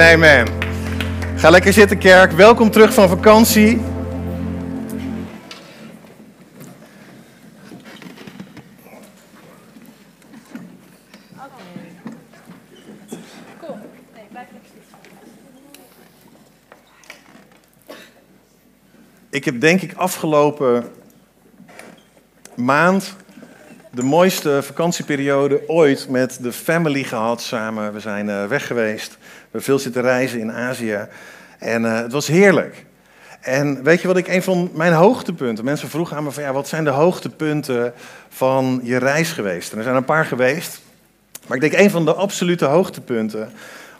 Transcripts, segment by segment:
Amen. Ga lekker zitten, kerk. Welkom terug van vakantie. Ik heb denk ik afgelopen maand de mooiste vakantieperiode ooit met de family gehad samen. We zijn uh, weg geweest. We veel zitten reizen in Azië. En uh, het was heerlijk. En weet je wat ik een van mijn hoogtepunten. Mensen vroegen aan me van ja, wat zijn de hoogtepunten van je reis geweest? En er zijn een paar geweest. Maar ik denk een van de absolute hoogtepunten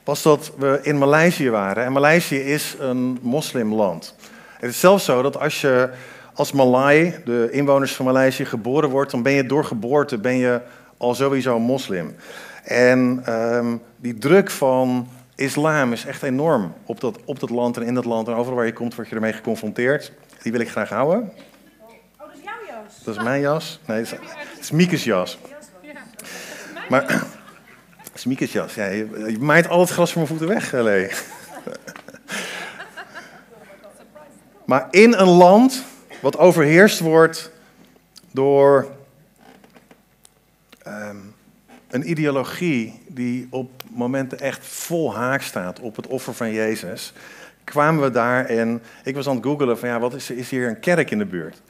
was dat we in Maleisië waren. En Maleisië is een moslimland. Het is zelfs zo dat als je als Malai, de inwoners van Maleisië, geboren wordt, dan ben je door geboorte ben je al sowieso moslim. En um, die druk van islam is echt enorm op dat, op dat land en in dat land. En overal waar je komt word je ermee geconfronteerd. Die wil ik graag houden. Oh, dat is jouw jas. Dat is mijn jas. Nee, het is, het is Miekes jas. Maar, het is Miekes jas. Ja, je, je maait al het gras van mijn voeten weg, Lee. Maar in een land wat overheerst wordt door um, een ideologie die op momenten echt vol haak staat op het offer van Jezus, kwamen we daar en ik was aan het googelen van ja, wat is, is hier een kerk in de buurt?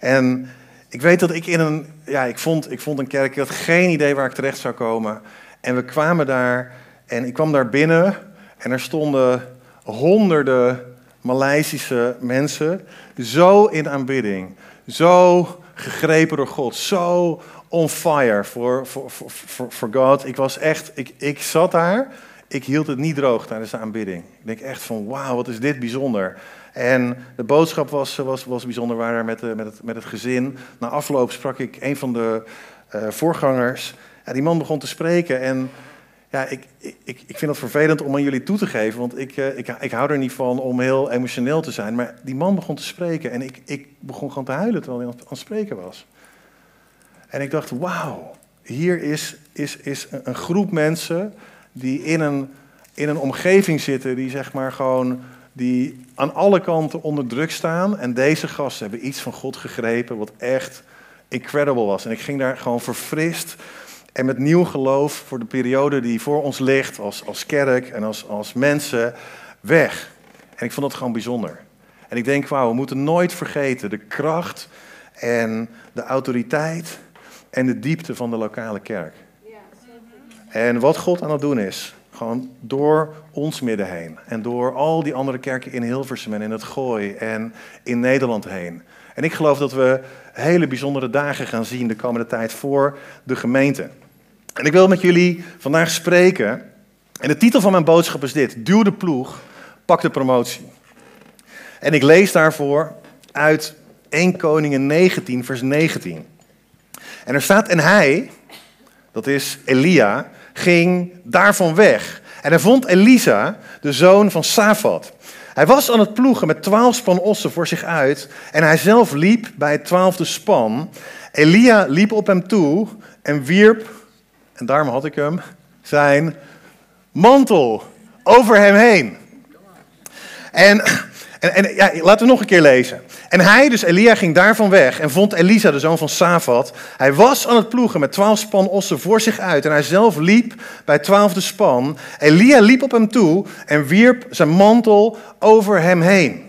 En ik weet dat ik in een, ja, ik vond, ik vond een kerk, ik had geen idee waar ik terecht zou komen. En we kwamen daar en ik kwam daar binnen en er stonden honderden Maleisische mensen zo in aanbidding, zo gegrepen door God, zo on fire voor, voor, voor, voor God. Ik was echt, ik, ik zat daar, ik hield het niet droog tijdens de aanbidding. Ik denk echt van, wauw, wat is dit bijzonder. En de boodschap was, was, was bijzonder, we waren met, met, het, met het gezin. Na afloop sprak ik een van de uh, voorgangers. Ja, die man begon te spreken en ja, ik, ik, ik vind het vervelend om aan jullie toe te geven, want ik, uh, ik, ik hou er niet van om heel emotioneel te zijn. Maar die man begon te spreken en ik, ik begon gewoon te huilen terwijl hij aan het spreken was. En ik dacht, wauw, hier is, is, is een groep mensen die in een, in een omgeving zitten die zeg maar gewoon, die aan alle kanten onder druk staan. En deze gasten hebben iets van God gegrepen wat echt incredible was. En ik ging daar gewoon verfrist en met nieuw geloof voor de periode die voor ons ligt, als, als kerk en als, als mensen, weg. En ik vond dat gewoon bijzonder. En ik denk, wauw, we moeten nooit vergeten de kracht en de autoriteit en de diepte van de lokale kerk. En wat God aan het doen is, gewoon door ons midden heen. En door al die andere kerken in Hilversum en in het Gooi en in Nederland heen. En ik geloof dat we hele bijzondere dagen gaan zien de komende tijd voor de gemeente. En ik wil met jullie vandaag spreken. En de titel van mijn boodschap is dit: Duw de ploeg, pak de promotie. En ik lees daarvoor uit 1 Koningen 19, vers 19. En er staat: En hij, dat is Elia, ging daarvan weg. En hij vond Elisa, de zoon van Safat. Hij was aan het ploegen met twaalf span ossen voor zich uit. En hij zelf liep bij het twaalfde span. Elia liep op hem toe en wierp en daarom had ik hem, zijn mantel over hem heen. En, en, en ja, laten we nog een keer lezen. En hij, dus Elia, ging daarvan weg en vond Elisa, de zoon van Safat. Hij was aan het ploegen met twaalf span ossen voor zich uit. En hij zelf liep bij twaalfde span. Elia liep op hem toe en wierp zijn mantel over hem heen.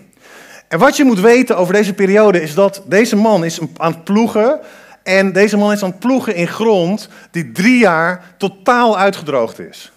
En wat je moet weten over deze periode is dat deze man is aan het ploegen en deze man is aan het ploegen in grond die drie jaar totaal uitgedroogd is.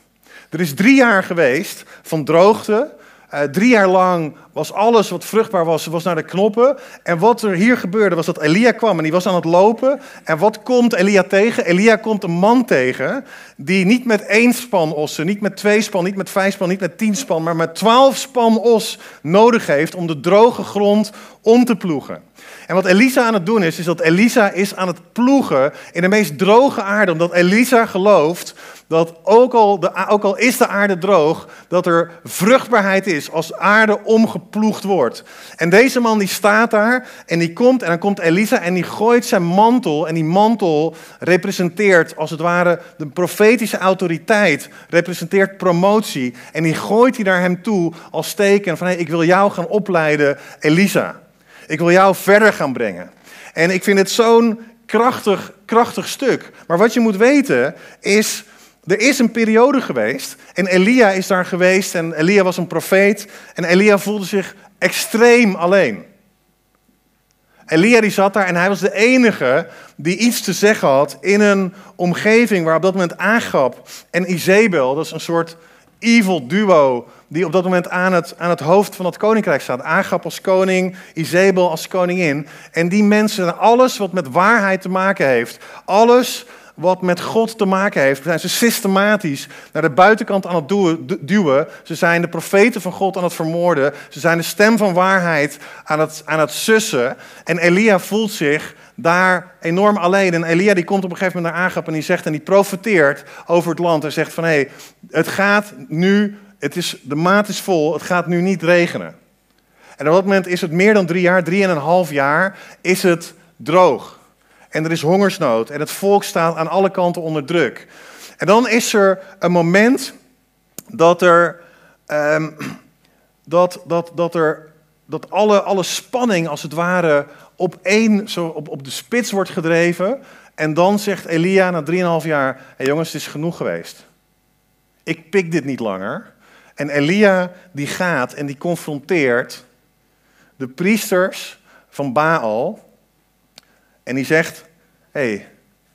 Er is drie jaar geweest van droogte. Uh, drie jaar lang was alles wat vruchtbaar was, was naar de knoppen. En wat er hier gebeurde was dat Elia kwam en die was aan het lopen. En wat komt Elia tegen? Elia komt een man tegen die niet met één span ossen, niet met twee span, niet met vijf span, niet met tien span, maar met twaalf span os nodig heeft om de droge grond om te ploegen. En wat Elisa aan het doen is, is dat Elisa is aan het ploegen in de meest droge aarde. Omdat Elisa gelooft dat ook al, de, ook al is de aarde droog, dat er vruchtbaarheid is als aarde omgeploegd wordt. En deze man die staat daar en die komt en dan komt Elisa en die gooit zijn mantel. En die mantel representeert als het ware de profetische autoriteit, representeert promotie. En die gooit hij naar hem toe als teken van hey, ik wil jou gaan opleiden, Elisa. Ik wil jou verder gaan brengen. En ik vind het zo'n krachtig, krachtig stuk. Maar wat je moet weten is, er is een periode geweest en Elia is daar geweest en Elia was een profeet en Elia voelde zich extreem alleen. Elia die zat daar en hij was de enige die iets te zeggen had in een omgeving waar op dat moment Agab en Izebel, dat is een soort evil duo die op dat moment aan het, aan het hoofd van het koninkrijk staat. Agap als koning, Izebel als koningin. En die mensen, alles wat met waarheid te maken heeft, alles wat met God te maken heeft, zijn ze systematisch naar de buitenkant aan het duwen. Ze zijn de profeten van God aan het vermoorden. Ze zijn de stem van waarheid aan het, aan het sussen. En Elia voelt zich daar enorm alleen. En Elia die komt op een gegeven moment naar Agap en die zegt en die profeteert over het land. En zegt van hé, hey, het gaat nu, het is, de maat is vol, het gaat nu niet regenen. En op dat moment is het meer dan drie jaar, drieënhalf jaar, is het droog. En er is hongersnood en het volk staat aan alle kanten onder druk. En dan is er een moment dat er, um, dat, dat, dat er dat alle, alle spanning als het ware op één, zo op, op de spits wordt gedreven. En dan zegt Elia na 3,5 jaar: Hé hey jongens, het is genoeg geweest. Ik pik dit niet langer. En Elia die gaat en die confronteert de priesters van Baal. En die zegt: Hé, hey,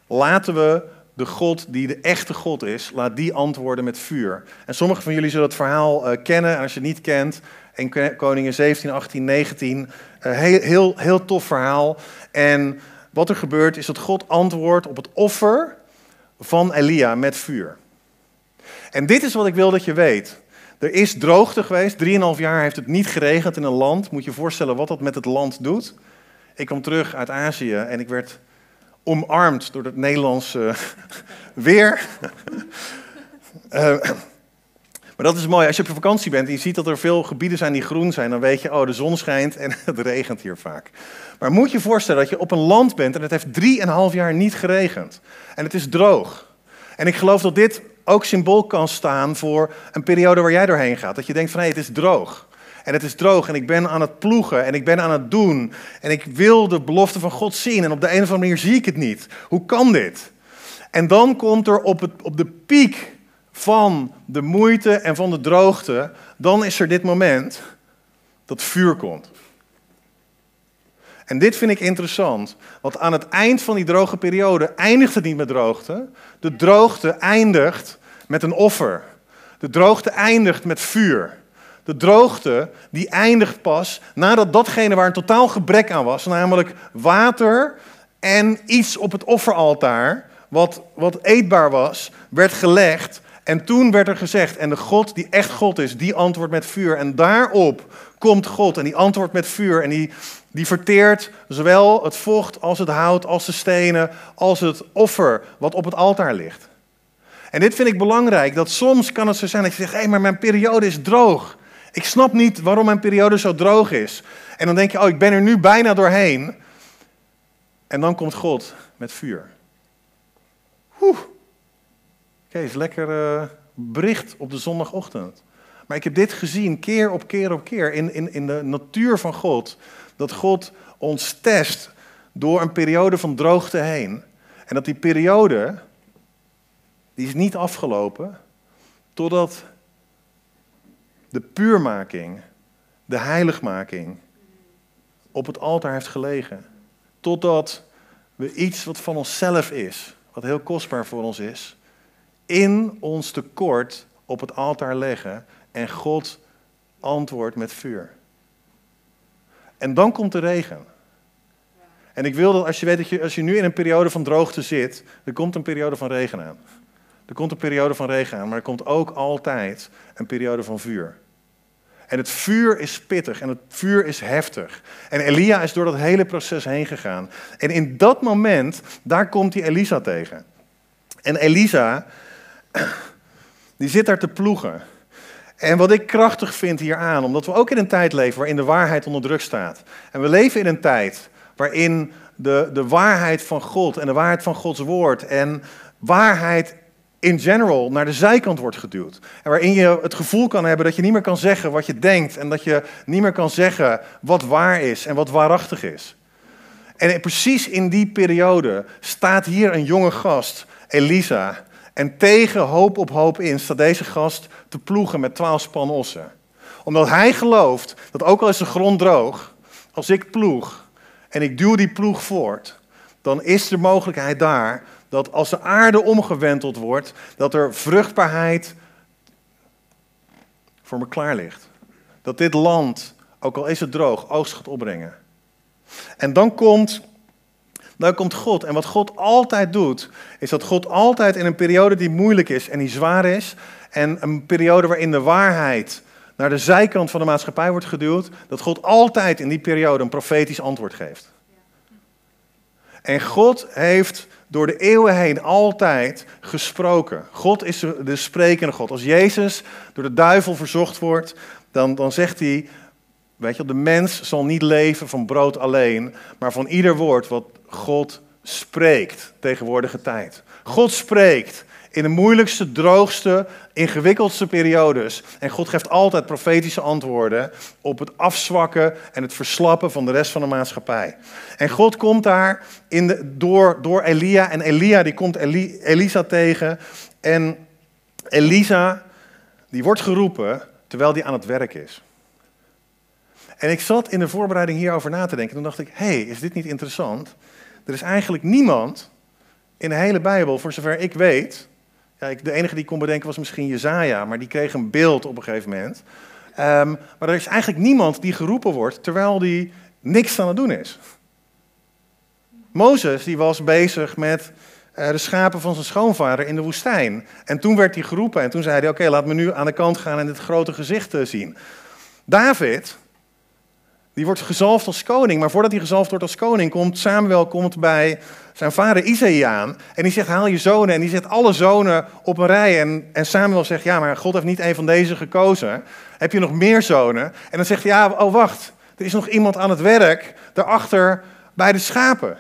laten we de God die de echte God is, laat die antwoorden met vuur. En sommigen van jullie zullen het verhaal uh, kennen. En als je het niet kent, en Koningen 17, 18, 19. heel, heel, heel tof verhaal. En wat er gebeurt is dat God antwoordt op het offer van Elia met vuur. En dit is wat ik wil dat je weet. Er is droogte geweest. Drieënhalf jaar heeft het niet geregend in een land. Moet je je voorstellen wat dat met het land doet. Ik kwam terug uit Azië en ik werd omarmd door het Nederlandse weer. uh, Maar dat is mooi. Als je op je vakantie bent en je ziet dat er veel gebieden zijn die groen zijn, dan weet je, oh, de zon schijnt en het regent hier vaak. Maar moet je voorstellen dat je op een land bent en het heeft drieënhalf jaar niet geregend. En het is droog. En ik geloof dat dit ook symbool kan staan voor een periode waar jij doorheen gaat. Dat je denkt van, hé, het is droog. En het is droog en ik ben aan het ploegen en ik ben aan het doen. En ik wil de belofte van God zien en op de een of andere manier zie ik het niet. Hoe kan dit? En dan komt er op, het, op de piek van de moeite en van de droogte, dan is er dit moment dat vuur komt. En dit vind ik interessant, want aan het eind van die droge periode eindigt het niet met droogte. De droogte eindigt met een offer. De droogte eindigt met vuur. De droogte die eindigt pas nadat datgene waar een totaal gebrek aan was, namelijk water en iets op het offeraltaar, wat, wat eetbaar was, werd gelegd en toen werd er gezegd, en de God die echt God is, die antwoordt met vuur. En daarop komt God en die antwoordt met vuur. En die, die verteert zowel het vocht als het hout, als de stenen, als het offer wat op het altaar ligt. En dit vind ik belangrijk, dat soms kan het zo zijn dat je zegt, hé, hey, maar mijn periode is droog. Ik snap niet waarom mijn periode zo droog is. En dan denk je, oh, ik ben er nu bijna doorheen. En dan komt God met vuur. Oeh. Is lekker uh, bericht op de zondagochtend. Maar ik heb dit gezien keer op keer op keer in, in, in de natuur van God. Dat God ons test door een periode van droogte heen. En dat die periode, die is niet afgelopen totdat de puurmaking, de heiligmaking op het altaar heeft gelegen. Totdat we iets wat van onszelf is, wat heel kostbaar voor ons is, in ons tekort op het altaar leggen en God antwoordt met vuur. En dan komt de regen. En ik wil dat als je weet dat je, als je nu in een periode van droogte zit, er komt een periode van regen aan. Er komt een periode van regen aan, maar er komt ook altijd een periode van vuur. En het vuur is pittig en het vuur is heftig. En Elia is door dat hele proces heen gegaan. En in dat moment, daar komt hij Elisa tegen. En Elisa, die zit daar te ploegen. En wat ik krachtig vind hieraan, omdat we ook in een tijd leven waarin de waarheid onder druk staat. En we leven in een tijd waarin de, de waarheid van God en de waarheid van Gods woord en waarheid in general naar de zijkant wordt geduwd. En waarin je het gevoel kan hebben dat je niet meer kan zeggen wat je denkt en dat je niet meer kan zeggen wat waar is en wat waarachtig is. En precies in die periode staat hier een jonge gast, Elisa, en tegen hoop op hoop in staat deze gast te ploegen met twaalf span ossen. Omdat hij gelooft dat ook al is de grond droog, als ik ploeg en ik duw die ploeg voort, dan is er mogelijkheid daar dat als de aarde omgewenteld wordt, dat er vruchtbaarheid voor me klaar ligt. Dat dit land, ook al is het droog, oogst gaat opbrengen. En dan komt, dan komt God. En wat God altijd doet, is dat God altijd in een periode die moeilijk is en die zwaar is, en een periode waarin de waarheid naar de zijkant van de maatschappij wordt geduwd, dat God altijd in die periode een profetisch antwoord geeft. En God heeft door de eeuwen heen altijd gesproken. God is de sprekende God. Als Jezus door de duivel verzocht wordt, dan, dan zegt hij, weet je, de mens zal niet leven van brood alleen, maar van ieder woord wat God spreekt tegenwoordige tijd. God spreekt in de moeilijkste, droogste, ingewikkeldste periodes. En God geeft altijd profetische antwoorden op het afzwakken en het verslappen van de rest van de maatschappij. En God komt daar in de, door, door Elia. En Elia die komt Elisa tegen. En Elisa die wordt geroepen terwijl die aan het werk is. En ik zat in de voorbereiding hierover na te denken. Toen dacht ik, hé, hey, is dit niet interessant? Er is eigenlijk niemand in de hele Bijbel, voor zover ik weet, ja, de enige die ik kon bedenken was misschien Jezaja, maar die kreeg een beeld op een gegeven moment. Ehm, maar er is eigenlijk niemand die geroepen wordt terwijl die niks aan het doen is. Mozes die was bezig met uh, de schapen van zijn schoonvader in de woestijn. En toen werd hij geroepen en toen zei hij, oké, laat me nu aan de kant gaan en dit grote gezicht uh, zien. David, die wordt gezalfd als koning, maar voordat hij gezalfd wordt als koning, komt Samuel komt bij zijn vader Isaïe aan. En die zegt, haal je zonen. En die zet alle zonen op een rij. En, en Samuel zegt, ja, maar God heeft niet een van deze gekozen. Heb je nog meer zonen? En dan zegt hij, ja, oh wacht, er is nog iemand aan het werk daarachter bij de schapen.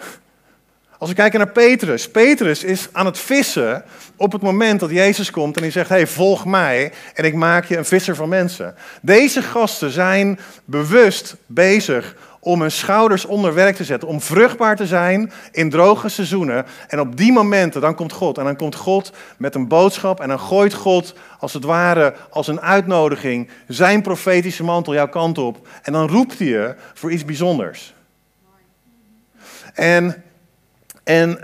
Als we kijken naar Petrus. Petrus is aan het vissen op het moment dat Jezus komt en hij zegt: hey, volg mij en ik maak je een visser van mensen. Deze gasten zijn bewust bezig om hun schouders onder werk te zetten, om vruchtbaar te zijn in droge seizoenen. En op die momenten, dan komt God. En dan komt God met een boodschap en dan gooit God als het ware als een uitnodiging zijn profetische mantel jouw kant op. En dan roept hij je voor iets bijzonders. En, en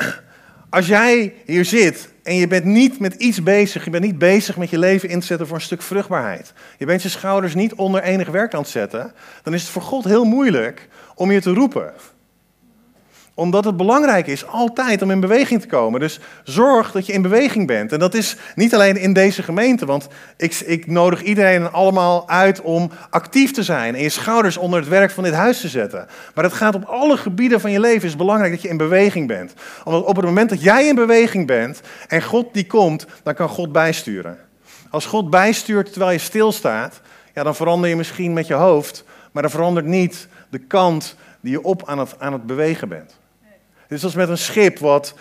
als jij hier zit en je bent niet met iets bezig, je bent niet bezig met je leven in te zetten voor een stuk vruchtbaarheid. Je bent je schouders niet onder enig werk aan het zetten, dan is het voor God heel moeilijk om je te roepen omdat het belangrijk is altijd om in beweging te komen. Dus zorg dat je in beweging bent. En dat is niet alleen in deze gemeente, want ik, ik nodig iedereen allemaal uit om actief te zijn en je schouders onder het werk van dit huis te zetten. Maar het gaat op alle gebieden van je leven. is belangrijk dat je in beweging bent. Omdat op het moment dat jij in beweging bent en God die komt, dan kan God bijsturen. Als God bijstuurt terwijl je stilstaat, ja, dan verander je misschien met je hoofd, maar dan verandert niet de kant die je op aan het, aan het bewegen bent. Dit is als met een schip wat,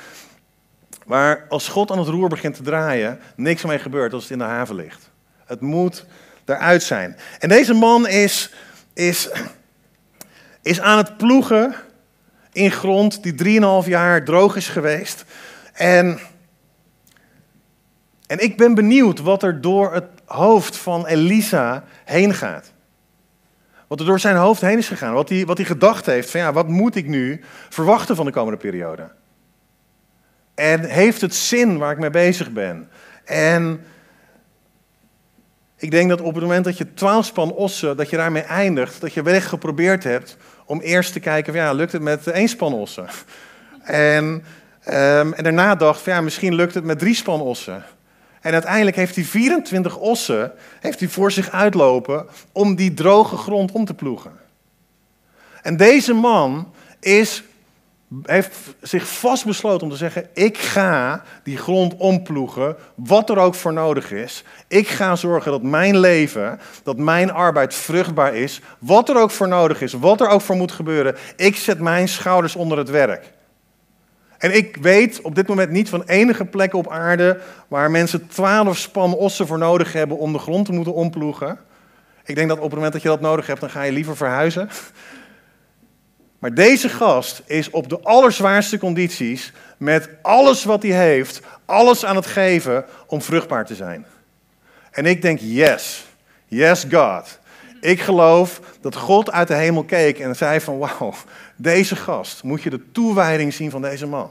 waar als God aan het roer begint te draaien, niks mee gebeurt als het in de haven ligt. Het moet eruit zijn. En deze man is, is, is aan het ploegen in grond die drieënhalf jaar droog is geweest. En, en ik ben benieuwd wat er door het hoofd van Elisa heen gaat. Wat er door zijn hoofd heen is gegaan. Wat hij, wat hij gedacht heeft van ja, wat moet ik nu verwachten van de komende periode? En heeft het zin waar ik mee bezig ben? En ik denk dat op het moment dat je twaalf span ossen, dat je daarmee eindigt, dat je wellicht geprobeerd hebt om eerst te kijken van ja, lukt het met één span ossen? En, um, en daarna dacht van ja, misschien lukt het met drie span ossen. En uiteindelijk heeft hij 24 ossen heeft hij voor zich uitlopen om die droge grond om te ploegen. En deze man is, heeft zich vastbesloten om te zeggen: Ik ga die grond omploegen, wat er ook voor nodig is. Ik ga zorgen dat mijn leven, dat mijn arbeid vruchtbaar is, wat er ook voor nodig is, wat er ook voor moet gebeuren. Ik zet mijn schouders onder het werk. En ik weet op dit moment niet van enige plek op aarde waar mensen twaalf span ossen voor nodig hebben om de grond te moeten omploegen. Ik denk dat op het moment dat je dat nodig hebt, dan ga je liever verhuizen. Maar deze gast is op de allerzwaarste condities met alles wat hij heeft, alles aan het geven om vruchtbaar te zijn. En ik denk, yes, yes God. Ik geloof dat God uit de hemel keek en zei van, wauw, deze gast, moet je de toewijding zien van deze man.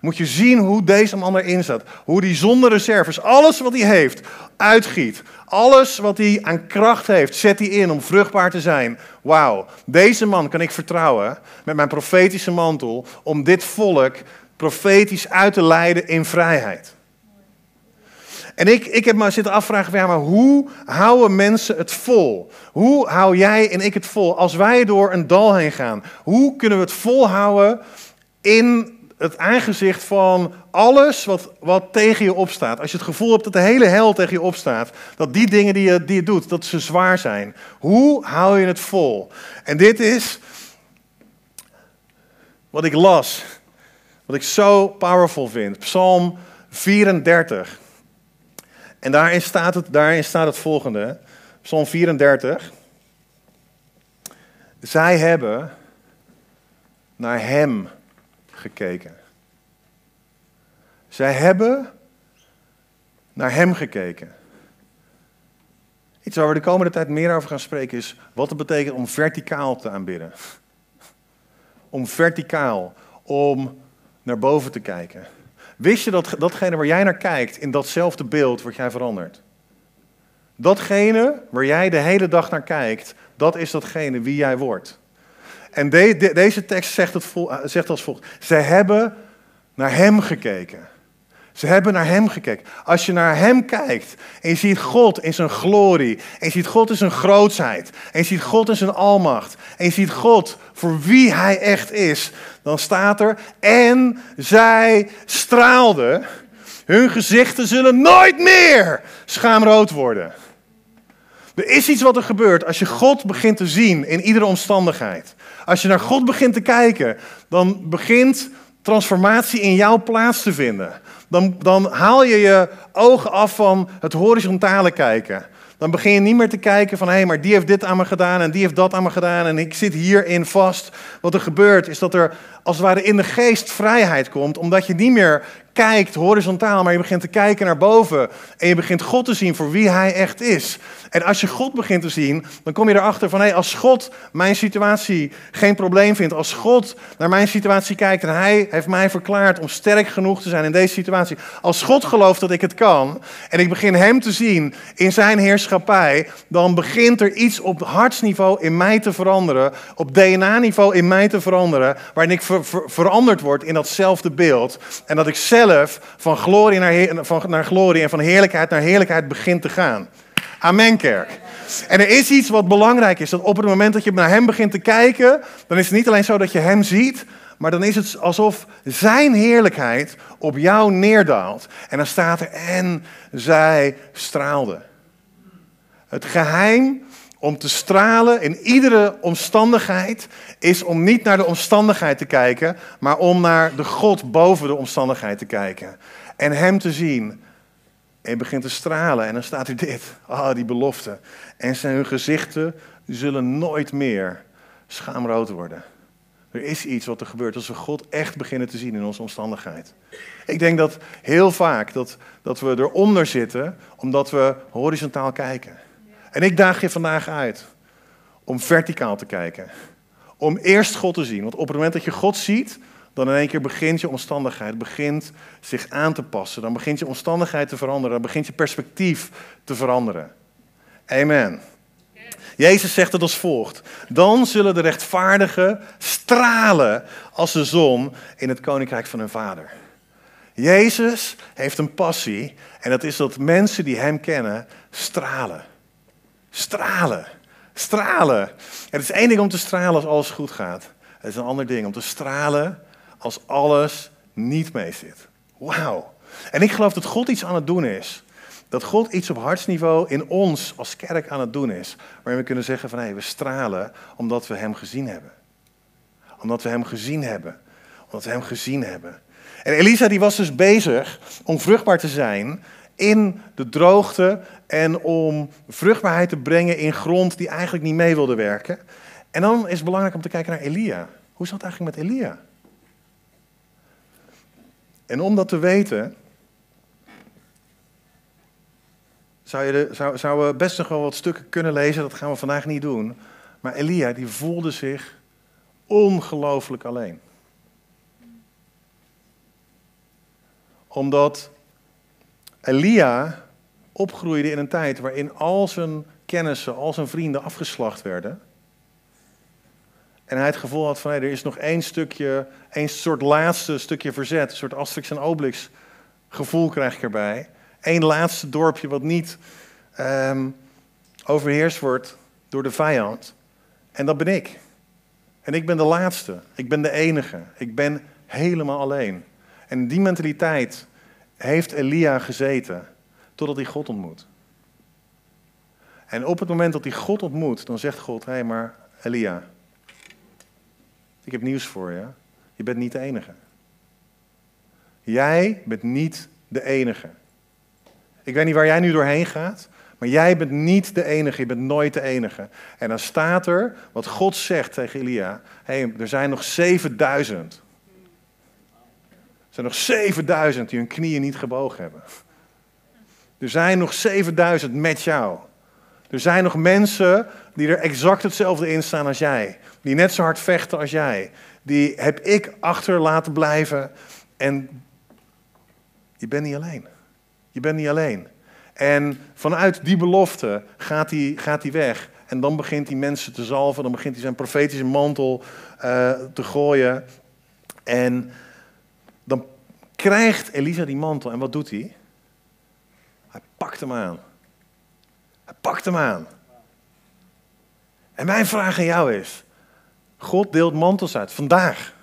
Moet je zien hoe deze man erin zat. Hoe hij zonder reserves, alles wat hij heeft, uitgiet. Alles wat hij aan kracht heeft, zet hij in om vruchtbaar te zijn. Wauw, deze man kan ik vertrouwen met mijn profetische mantel om dit volk profetisch uit te leiden in vrijheid. En ik, ik heb me zitten afvragen, ja, maar hoe houden mensen het vol? Hoe hou jij en ik het vol als wij door een dal heen gaan? Hoe kunnen we het volhouden in het aangezicht van alles wat, wat tegen je opstaat. Als je het gevoel hebt dat de hele hel tegen je opstaat, dat die dingen die je, die je doet, dat ze zwaar zijn. Hoe hou je het vol? En dit is wat ik las, wat ik zo powerful vind. Psalm 34. En daarin staat het, daarin staat het volgende. Psalm 34. Zij hebben naar hem gekeken. Zij hebben naar Hem gekeken. Iets waar we de komende tijd meer over gaan spreken is wat het betekent om verticaal te aanbidden. Om verticaal, om naar boven te kijken. Wist je dat datgene waar jij naar kijkt, in datzelfde beeld wordt jij veranderd? Datgene waar jij de hele dag naar kijkt, dat is datgene wie jij wordt. En deze tekst zegt, het vol, zegt als volgt. Ze hebben naar hem gekeken. Ze hebben naar hem gekeken. Als je naar hem kijkt en je ziet God in zijn glorie, en je ziet God in zijn grootsheid, en je ziet God in zijn almacht, en je ziet God voor wie hij echt is, dan staat er, en zij straalden, hun gezichten zullen nooit meer schaamrood worden. Er is iets wat er gebeurt als je God begint te zien in iedere omstandigheid. Als je naar God begint te kijken, dan begint transformatie in jouw plaats te vinden. Dan, dan haal je je ogen af van het horizontale kijken. Dan begin je niet meer te kijken van hé, hey, maar die heeft dit aan me gedaan en die heeft dat aan me gedaan en ik zit hierin vast. Wat er gebeurt is dat er als het ware in de geest vrijheid komt, omdat je niet meer kijkt horizontaal, maar je begint te kijken naar boven en je begint God te zien voor wie Hij echt is. En als je God begint te zien, dan kom je erachter van hé, als God mijn situatie geen probleem vindt, als God naar mijn situatie kijkt en Hij heeft mij verklaard om sterk genoeg te zijn in deze situatie, als God gelooft dat ik het kan en ik begin Hem te zien in Zijn heerschappij, dan begint er iets op hartsniveau in mij te veranderen, op DNA-niveau in mij te veranderen, waarin ik veranderd word in datzelfde beeld en dat ik zelf van glorie naar, van, naar glorie en van heerlijkheid naar heerlijkheid begin te gaan. Amen, kerk. En er is iets wat belangrijk is. Dat op het moment dat je naar Hem begint te kijken, dan is het niet alleen zo dat je Hem ziet, maar dan is het alsof Zijn heerlijkheid op jou neerdaalt. En dan staat er, en zij straalde. Het geheim om te stralen in iedere omstandigheid is om niet naar de omstandigheid te kijken, maar om naar de God boven de omstandigheid te kijken. En Hem te zien en begint te stralen. En dan staat er dit. Ah, die belofte. En zijn hun gezichten zullen nooit meer schaamrood worden. Er is iets wat er gebeurt als we God echt beginnen te zien in onze omstandigheid. Ik denk dat heel vaak dat, dat we eronder zitten omdat we horizontaal kijken. En ik daag je vandaag uit om verticaal te kijken. Om eerst God te zien. Want op het moment dat je God ziet, dan in één keer begint je omstandigheid begint zich aan te passen. Dan begint je omstandigheid te veranderen. Dan begint je perspectief te veranderen. Amen. Jezus zegt het als volgt. Dan zullen de rechtvaardigen stralen als de zon in het koninkrijk van hun vader. Jezus heeft een passie en dat is dat mensen die Hem kennen stralen. Stralen. Stralen. Het is één ding om te stralen als alles goed gaat. Het is een ander ding om te stralen als alles niet mee zit. Wauw. En ik geloof dat God iets aan het doen is. Dat God iets op hartsniveau in ons als kerk aan het doen is. Waarin we kunnen zeggen van hé, hey, we stralen omdat we Hem gezien hebben. Omdat we Hem gezien hebben. Omdat we Hem gezien hebben. En Elisa die was dus bezig om vruchtbaar te zijn in de droogte en om vruchtbaarheid te brengen in grond die eigenlijk niet mee wilde werken. En dan is het belangrijk om te kijken naar Elia. Hoe zat het eigenlijk met Elia? En om dat te weten, zou je zou, zou we best nog wel wat stukken kunnen lezen, dat gaan we vandaag niet doen. Maar Elia, die voelde zich ongelooflijk alleen. Omdat Elia opgroeide in een tijd waarin al zijn kennissen, al zijn vrienden afgeslacht werden. En hij het gevoel had van, hé, er is nog één stukje, één soort laatste stukje verzet. Een soort Asterix en Obelix gevoel krijg ik erbij. Eén laatste dorpje wat niet um, overheerst wordt door de vijand. En dat ben ik. En ik ben de laatste. Ik ben de enige. Ik ben helemaal alleen. En die mentaliteit heeft Elia gezeten totdat hij God ontmoet. En op het moment dat hij God ontmoet, dan zegt God: Hé, hey, maar Elia, ik heb nieuws voor je. Je bent niet de enige. Jij bent niet de enige. Ik weet niet waar jij nu doorheen gaat, maar jij bent niet de enige. Je bent nooit de enige. En dan staat er wat God zegt tegen Elia: Hé, hey, er zijn nog 7000 er zijn nog 7000 die hun knieën niet gebogen hebben. Er zijn nog 7000 met jou. Er zijn nog mensen die er exact hetzelfde in staan als jij. Die net zo hard vechten als jij. Die heb ik achter laten blijven. En je bent niet alleen. Je bent niet alleen. En vanuit die belofte gaat hij, gaat weg. En dan begint hij mensen te zalven. Dan begint hij zijn profetische mantel uh, te gooien. En krijgt Elisa die mantel en wat doet hij? Hij pakt hem aan. Hij pakt hem aan. En mijn vraag aan jou is: God deelt mantels uit vandaag.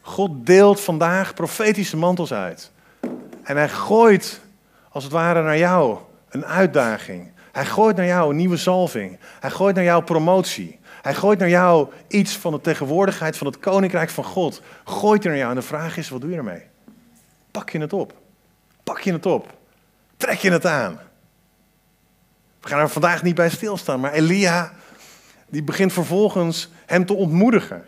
God deelt vandaag profetische mantels uit. En hij gooit, als het ware, naar jou een uitdaging. Hij gooit naar jou een nieuwe zalving. Hij gooit naar jou promotie. Hij gooit naar jou iets van de tegenwoordigheid van het koninkrijk van God. Gooit er naar jou en de vraag is, wat doe je ermee? Pak je het op? Pak je het op? Trek je het aan? We gaan er vandaag niet bij stilstaan, maar Elia die begint vervolgens hem te ontmoedigen.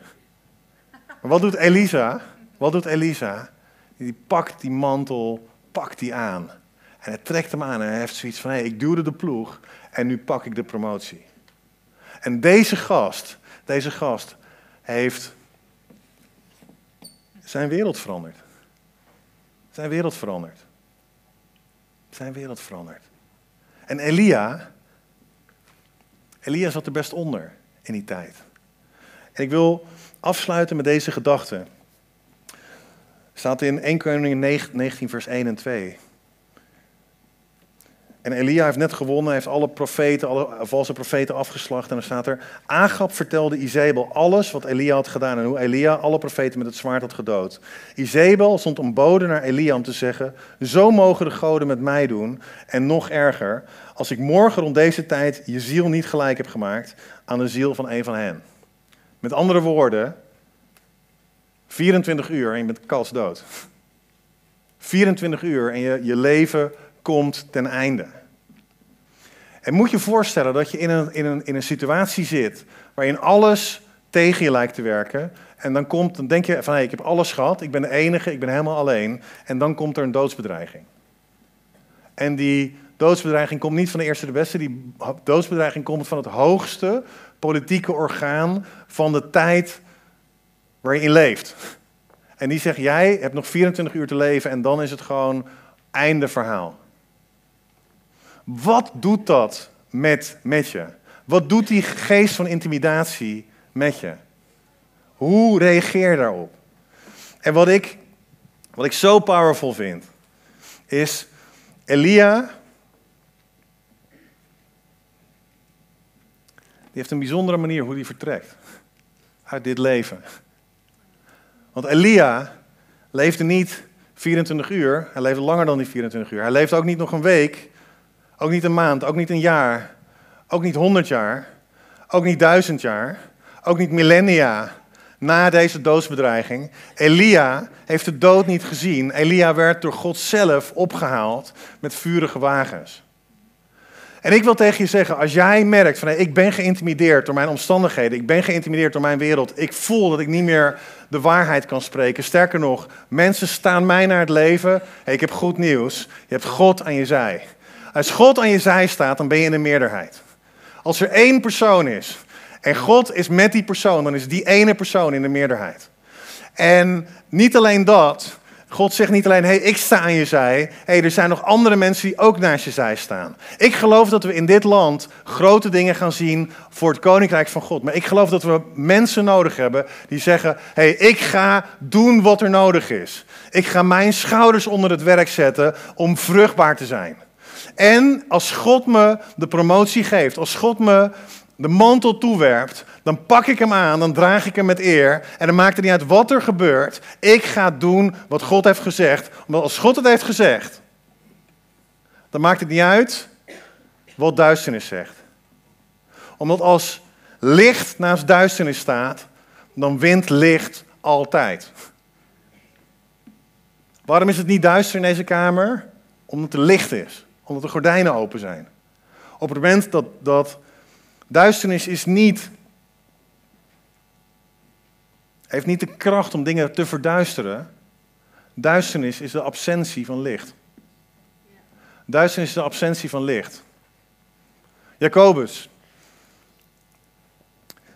Maar wat doet Elisa? Wat doet Elisa? Die pakt die mantel, pakt die aan. En hij trekt hem aan en hij heeft zoiets van, hé, ik duwde de ploeg en nu pak ik de promotie. En deze gast, deze gast heeft zijn wereld veranderd. Zijn wereld veranderd. Zijn wereld veranderd. En Elia, Elia zat er best onder in die tijd. En ik wil afsluiten met deze gedachte. Staat in 1 Koningin 19 vers 1 en 2. En Elia heeft net gewonnen, heeft alle profeten, alle valse profeten afgeslacht. En dan staat er, Agab vertelde Izebel alles wat Elia had gedaan en hoe Elia alle profeten met het zwaard had gedood. Izebel stond een bode naar Elia om te zeggen, zo mogen de goden met mij doen. En nog erger, als ik morgen rond deze tijd je ziel niet gelijk heb gemaakt aan de ziel van een van hen. Met andere woorden, 24 uur en je bent kalsdood. 24 uur en je, je leven komt ten einde. En moet je voorstellen dat je in een, in, een, in een situatie zit waarin alles tegen je lijkt te werken. En dan, komt, dan denk je van hé, ik heb alles gehad, ik ben de enige, ik ben helemaal alleen. En dan komt er een doodsbedreiging. En die doodsbedreiging komt niet van de eerste de beste, die doodsbedreiging komt van het hoogste politieke orgaan van de tijd waar je leeft. En die zegt, jij hebt nog 24 uur te leven en dan is het gewoon einde verhaal. Wat doet dat met, met je? Wat doet die geest van intimidatie met je? Hoe reageer je daarop? En wat ik wat ik zo powerful vind, is Elia. Die heeft een bijzondere manier hoe hij vertrekt uit dit leven. Want Elia leefde niet 24 uur, hij leefde langer dan die 24 uur. Hij leefde ook niet nog een week, ook niet een maand, ook niet een jaar, ook niet 100 jaar, ook niet duizend jaar, ook niet millennia na deze doodsbedreiging. Elia heeft de dood niet gezien. Elia werd door God zelf opgehaald met vurige wagens. En ik wil tegen je zeggen, als jij merkt van ik ben geïntimideerd door mijn omstandigheden, ik ben geïntimideerd door mijn wereld, ik voel dat ik niet meer de waarheid kan spreken. Sterker nog, mensen staan mij naar het leven. Ik heb goed nieuws. Je hebt God aan je zij. Als God aan je zij staat, dan ben je in de meerderheid. Als er één persoon is en God is met die persoon, dan is die ene persoon in de meerderheid. En niet alleen dat, God zegt niet alleen, hey, ik sta aan je zij. Hey, er zijn nog andere mensen die ook naast je zij staan. Ik geloof dat we in dit land grote dingen gaan zien voor het koninkrijk van God. Maar ik geloof dat we mensen nodig hebben die zeggen, hey, ik ga doen wat er nodig is. Ik ga mijn schouders onder het werk zetten om vruchtbaar te zijn. En als God me de promotie geeft, als God me de mantel toewerpt, dan pak ik hem aan, dan draag ik hem met eer. En dan maakt het niet uit wat er gebeurt. Ik ga doen wat God heeft gezegd. Omdat als God het heeft gezegd, dan maakt het niet uit wat duisternis zegt. Omdat als licht naast duisternis staat, dan wint licht altijd. Waarom is het niet duister in deze kamer? Omdat er licht is. Omdat de gordijnen open zijn. Op het moment dat, dat duisternis is niet heeft niet de kracht om dingen te verduisteren. Duisternis is de absentie van licht. Duisternis is de absentie van licht. Jacobus,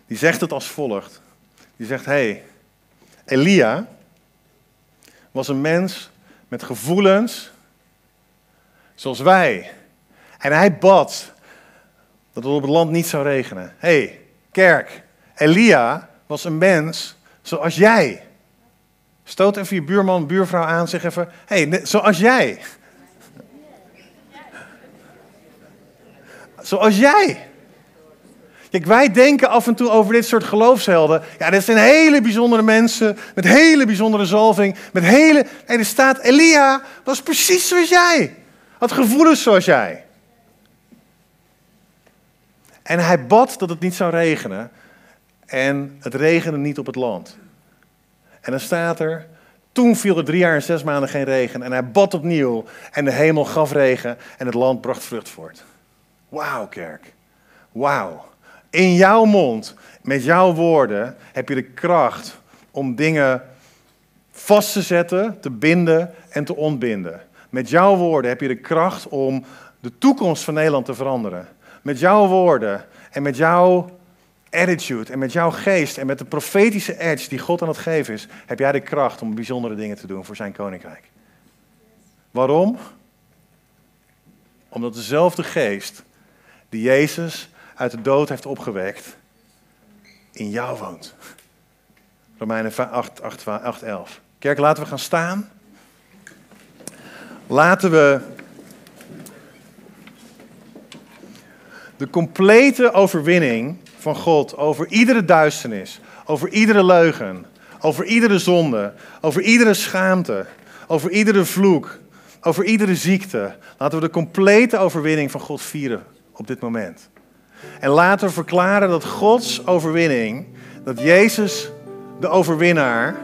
die zegt het als volgt. Die zegt, hé, hey, Elia was een mens met gevoelens zoals wij. En hij bad dat het op het land niet zou regenen. Hé, hey, kerk, Elia was een mens Zoals jij. Stoot even je buurman, buurvrouw aan, zeg even, hé, hey, zoals jij. Zoals jij. Kijk, wij denken af en toe over dit soort geloofshelden. Ja, dit zijn hele bijzondere mensen, met hele bijzondere zalving, met hele... En er staat, Elia was precies zoals jij. Had gevoelens zoals jij. En hij bad dat het niet zou regenen. En het regende niet op het land. En dan staat er, toen viel er drie jaar en zes maanden geen regen. En hij bad opnieuw. En de hemel gaf regen. En het land bracht vrucht voort. Wauw, kerk. Wauw. In jouw mond, met jouw woorden, heb je de kracht om dingen vast te zetten, te binden en te ontbinden. Met jouw woorden heb je de kracht om de toekomst van Nederland te veranderen. Met jouw woorden en met jouw attitude en met jouw geest en met de profetische edge die God aan het geven is, heb jij de kracht om bijzondere dingen te doen voor zijn koninkrijk. Waarom? Omdat dezelfde geest die Jezus uit de dood heeft opgewekt, in jou woont. Romeinen 8, 8, 8 11. Kerk, laten we gaan staan. Laten we de complete overwinning van God over iedere duisternis, over iedere leugen, over iedere zonde, over iedere schaamte, over iedere vloek, over iedere ziekte. Laten we de complete overwinning van God vieren op dit moment. En laten we verklaren dat Gods overwinning, dat Jezus de overwinnaar,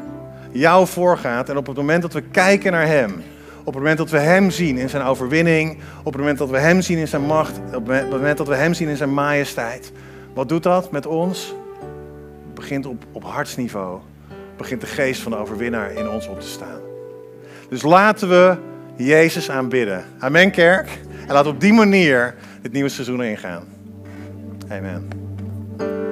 jou voorgaat. En op het moment dat we kijken naar Hem, op het moment dat we Hem zien in zijn overwinning, op het moment dat we Hem zien in zijn macht, op het moment dat we Hem zien in zijn majesteit, wat doet dat met ons? Begint op, op hartsniveau. Begint de geest van de overwinnaar in ons op te staan. Dus laten we Jezus aanbidden. Amen, kerk. En laten we op die manier het nieuwe seizoen ingaan. Amen.